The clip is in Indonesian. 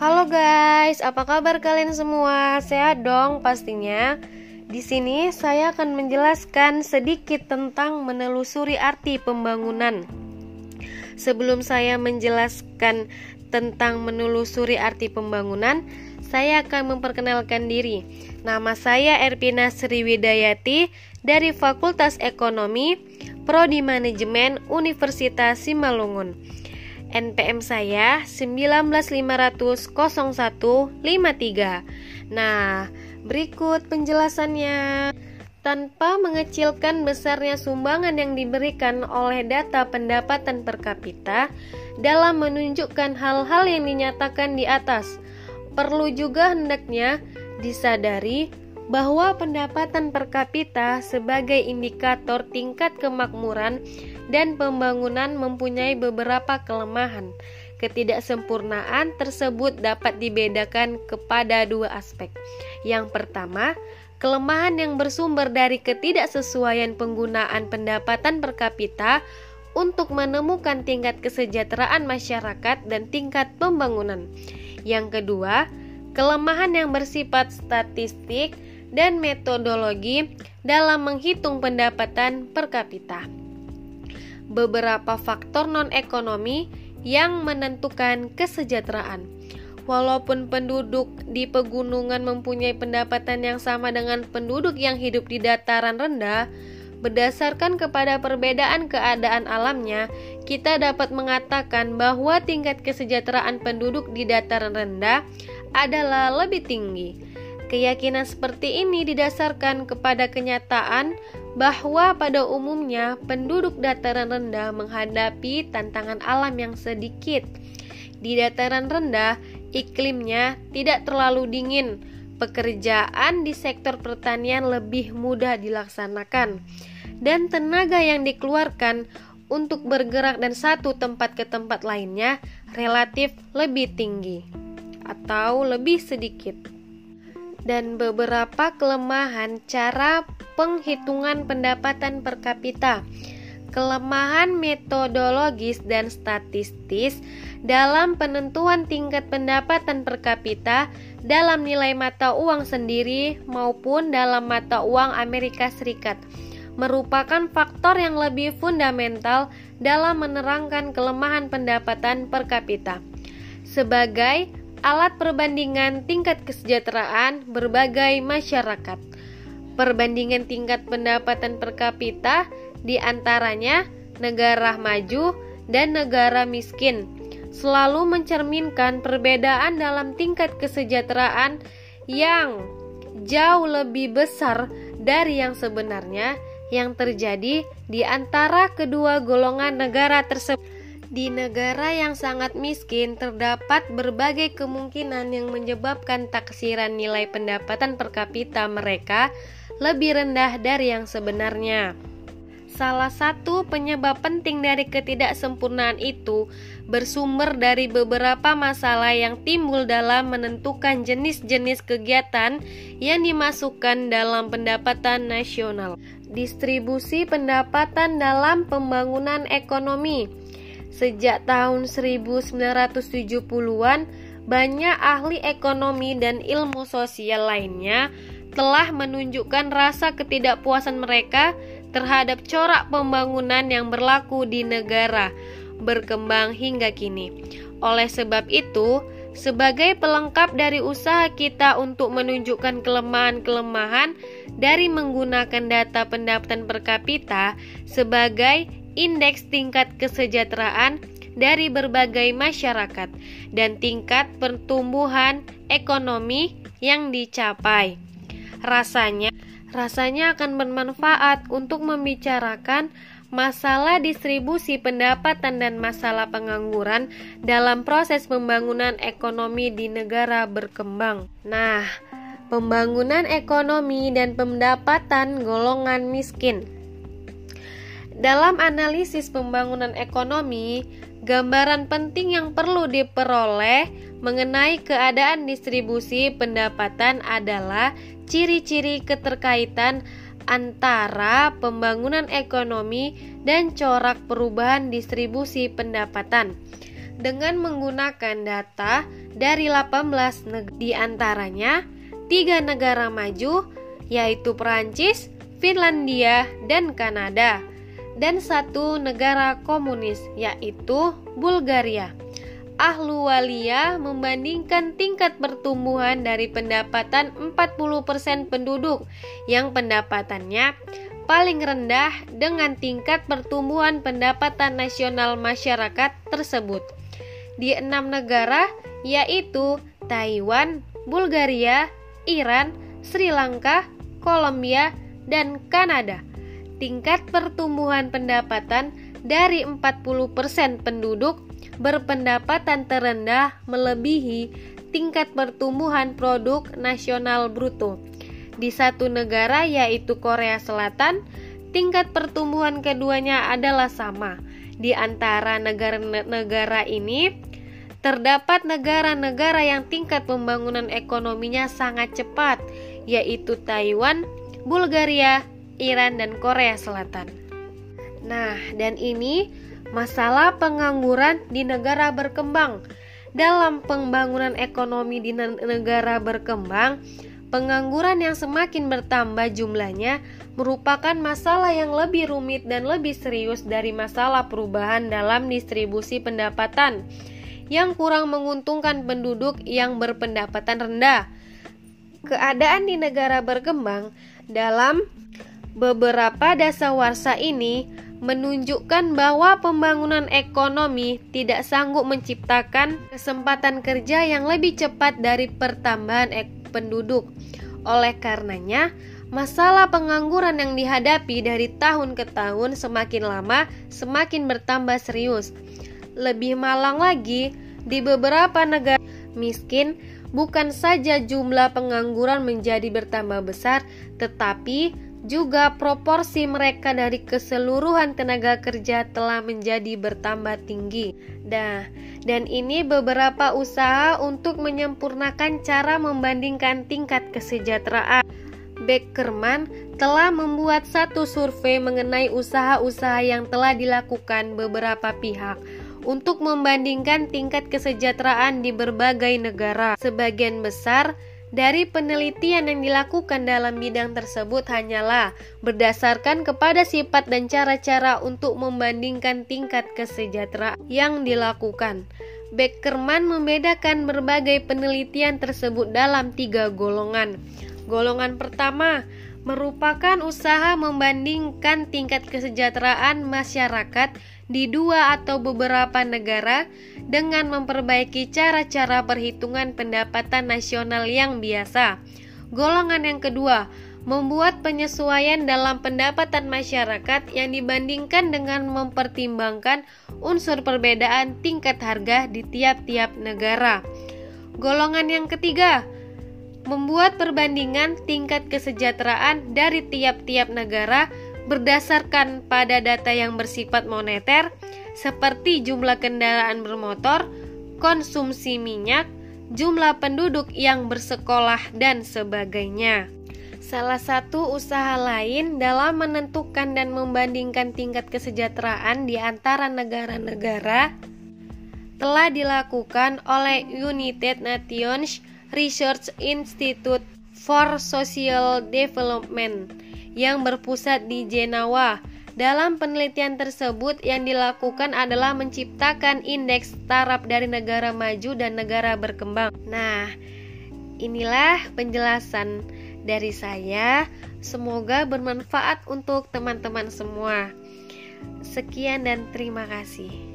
Halo guys, apa kabar kalian semua? Sehat dong pastinya. Di sini saya akan menjelaskan sedikit tentang menelusuri arti pembangunan. Sebelum saya menjelaskan tentang menelusuri arti pembangunan, saya akan memperkenalkan diri. Nama saya Erpina Sriwidayati dari Fakultas Ekonomi, Prodi Manajemen Universitas Simalungun. NPM saya 195000153. Nah, berikut penjelasannya. Tanpa mengecilkan besarnya sumbangan yang diberikan oleh data pendapatan per kapita dalam menunjukkan hal-hal yang dinyatakan di atas, perlu juga hendaknya disadari bahwa pendapatan per kapita sebagai indikator tingkat kemakmuran dan pembangunan mempunyai beberapa kelemahan. Ketidaksempurnaan tersebut dapat dibedakan kepada dua aspek. Yang pertama, kelemahan yang bersumber dari ketidaksesuaian penggunaan pendapatan per kapita untuk menemukan tingkat kesejahteraan masyarakat dan tingkat pembangunan. Yang kedua, kelemahan yang bersifat statistik dan metodologi dalam menghitung pendapatan per kapita. Beberapa faktor non-ekonomi yang menentukan kesejahteraan. Walaupun penduduk di pegunungan mempunyai pendapatan yang sama dengan penduduk yang hidup di dataran rendah, berdasarkan kepada perbedaan keadaan alamnya, kita dapat mengatakan bahwa tingkat kesejahteraan penduduk di dataran rendah adalah lebih tinggi. Keyakinan seperti ini didasarkan kepada kenyataan bahwa pada umumnya penduduk dataran rendah menghadapi tantangan alam yang sedikit. Di dataran rendah, iklimnya tidak terlalu dingin. Pekerjaan di sektor pertanian lebih mudah dilaksanakan, dan tenaga yang dikeluarkan untuk bergerak dan satu tempat ke tempat lainnya relatif lebih tinggi atau lebih sedikit dan beberapa kelemahan cara penghitungan pendapatan per kapita. Kelemahan metodologis dan statistis dalam penentuan tingkat pendapatan per kapita dalam nilai mata uang sendiri maupun dalam mata uang Amerika Serikat merupakan faktor yang lebih fundamental dalam menerangkan kelemahan pendapatan per kapita. Sebagai alat perbandingan tingkat kesejahteraan berbagai masyarakat. Perbandingan tingkat pendapatan per kapita di antaranya negara maju dan negara miskin selalu mencerminkan perbedaan dalam tingkat kesejahteraan yang jauh lebih besar dari yang sebenarnya yang terjadi di antara kedua golongan negara tersebut. Di negara yang sangat miskin, terdapat berbagai kemungkinan yang menyebabkan taksiran nilai pendapatan per kapita mereka lebih rendah dari yang sebenarnya. Salah satu penyebab penting dari ketidaksempurnaan itu bersumber dari beberapa masalah yang timbul dalam menentukan jenis-jenis kegiatan yang dimasukkan dalam pendapatan nasional. Distribusi pendapatan dalam pembangunan ekonomi Sejak tahun 1970-an, banyak ahli ekonomi dan ilmu sosial lainnya telah menunjukkan rasa ketidakpuasan mereka terhadap corak pembangunan yang berlaku di negara berkembang hingga kini. Oleh sebab itu, sebagai pelengkap dari usaha kita untuk menunjukkan kelemahan-kelemahan dari menggunakan data pendapatan per kapita sebagai indeks tingkat kesejahteraan dari berbagai masyarakat dan tingkat pertumbuhan ekonomi yang dicapai. Rasanya rasanya akan bermanfaat untuk membicarakan masalah distribusi pendapatan dan masalah pengangguran dalam proses pembangunan ekonomi di negara berkembang. Nah, pembangunan ekonomi dan pendapatan golongan miskin. Dalam analisis pembangunan ekonomi, gambaran penting yang perlu diperoleh mengenai keadaan distribusi pendapatan adalah ciri-ciri keterkaitan antara pembangunan ekonomi dan corak perubahan distribusi pendapatan. Dengan menggunakan data dari 18 negara. Di antaranya, tiga negara maju, yaitu Perancis, Finlandia, dan Kanada. Dan satu negara komunis, yaitu Bulgaria. Ahluwalia membandingkan tingkat pertumbuhan dari pendapatan 40% penduduk yang pendapatannya paling rendah dengan tingkat pertumbuhan pendapatan nasional masyarakat tersebut. Di enam negara yaitu Taiwan, Bulgaria, Iran, Sri Lanka, Kolombia, dan Kanada. Tingkat pertumbuhan pendapatan dari 40% penduduk berpendapatan terendah melebihi tingkat pertumbuhan produk nasional bruto. Di satu negara yaitu Korea Selatan, tingkat pertumbuhan keduanya adalah sama. Di antara negara-negara ini, terdapat negara-negara yang tingkat pembangunan ekonominya sangat cepat, yaitu Taiwan, Bulgaria, Iran, dan Korea Selatan. Nah, dan ini masalah pengangguran di negara berkembang. Dalam pembangunan ekonomi di negara berkembang, pengangguran yang semakin bertambah jumlahnya merupakan masalah yang lebih rumit dan lebih serius dari masalah perubahan dalam distribusi pendapatan yang kurang menguntungkan penduduk yang berpendapatan rendah. Keadaan di negara berkembang dalam beberapa dasawarsa ini menunjukkan bahwa pembangunan ekonomi tidak sanggup menciptakan kesempatan kerja yang lebih cepat dari pertambahan penduduk. Oleh karenanya, masalah pengangguran yang dihadapi dari tahun ke tahun semakin lama semakin bertambah serius. Lebih malang lagi, di beberapa negara miskin bukan saja jumlah pengangguran menjadi bertambah besar, tetapi juga proporsi mereka dari keseluruhan tenaga kerja telah menjadi bertambah tinggi. Nah, dan ini beberapa usaha untuk menyempurnakan cara membandingkan tingkat kesejahteraan. Beckerman telah membuat satu survei mengenai usaha-usaha yang telah dilakukan beberapa pihak untuk membandingkan tingkat kesejahteraan di berbagai negara. Sebagian besar dari penelitian yang dilakukan dalam bidang tersebut hanyalah berdasarkan kepada sifat dan cara-cara untuk membandingkan tingkat kesejahteraan yang dilakukan. Beckerman membedakan berbagai penelitian tersebut dalam tiga golongan. Golongan pertama merupakan usaha membandingkan tingkat kesejahteraan masyarakat di dua atau beberapa negara dengan memperbaiki cara-cara perhitungan pendapatan nasional yang biasa. Golongan yang kedua, membuat penyesuaian dalam pendapatan masyarakat yang dibandingkan dengan mempertimbangkan unsur perbedaan tingkat harga di tiap-tiap negara. Golongan yang ketiga, membuat perbandingan tingkat kesejahteraan dari tiap-tiap negara berdasarkan pada data yang bersifat moneter seperti jumlah kendaraan bermotor, konsumsi minyak, jumlah penduduk yang bersekolah, dan sebagainya. Salah satu usaha lain dalam menentukan dan membandingkan tingkat kesejahteraan di antara negara-negara telah dilakukan oleh United Nations Research Institute for Social Development yang berpusat di Jenawa. Dalam penelitian tersebut yang dilakukan adalah menciptakan indeks taraf dari negara maju dan negara berkembang. Nah, inilah penjelasan dari saya. Semoga bermanfaat untuk teman-teman semua. Sekian dan terima kasih.